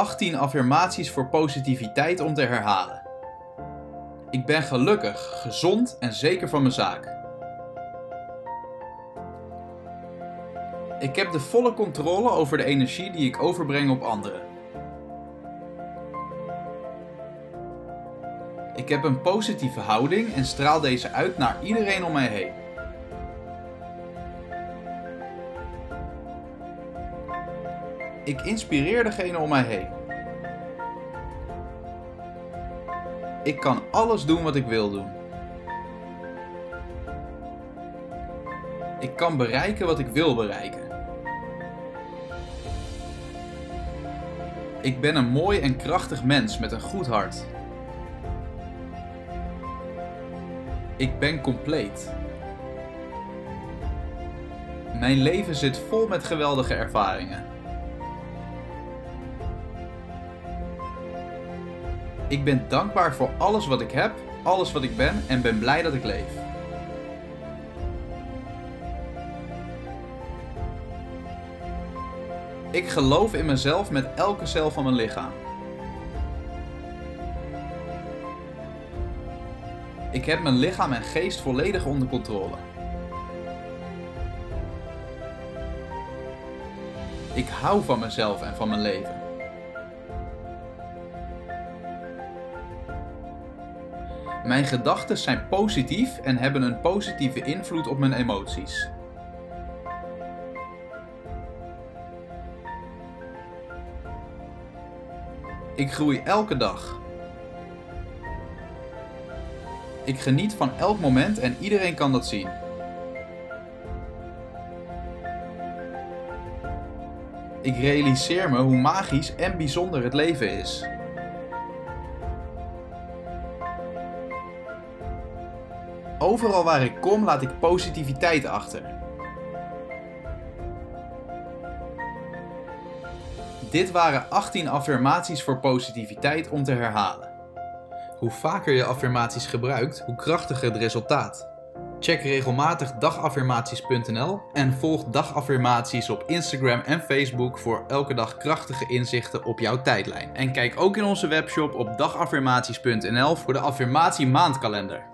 18 affirmaties voor positiviteit om te herhalen. Ik ben gelukkig, gezond en zeker van mijn zaak. Ik heb de volle controle over de energie die ik overbreng op anderen. Ik heb een positieve houding en straal deze uit naar iedereen om mij heen. Ik inspireer degene om mij heen. Ik kan alles doen wat ik wil doen. Ik kan bereiken wat ik wil bereiken. Ik ben een mooi en krachtig mens met een goed hart. Ik ben compleet. Mijn leven zit vol met geweldige ervaringen. Ik ben dankbaar voor alles wat ik heb, alles wat ik ben en ben blij dat ik leef. Ik geloof in mezelf met elke cel van mijn lichaam. Ik heb mijn lichaam en geest volledig onder controle. Ik hou van mezelf en van mijn leven. Mijn gedachten zijn positief en hebben een positieve invloed op mijn emoties. Ik groei elke dag. Ik geniet van elk moment en iedereen kan dat zien. Ik realiseer me hoe magisch en bijzonder het leven is. Overal waar ik kom laat ik positiviteit achter. Dit waren 18 affirmaties voor positiviteit om te herhalen. Hoe vaker je affirmaties gebruikt, hoe krachtiger het resultaat. Check regelmatig dagaffirmaties.nl en volg dagaffirmaties op Instagram en Facebook voor elke dag krachtige inzichten op jouw tijdlijn. En kijk ook in onze webshop op dagaffirmaties.nl voor de affirmatie maandkalender.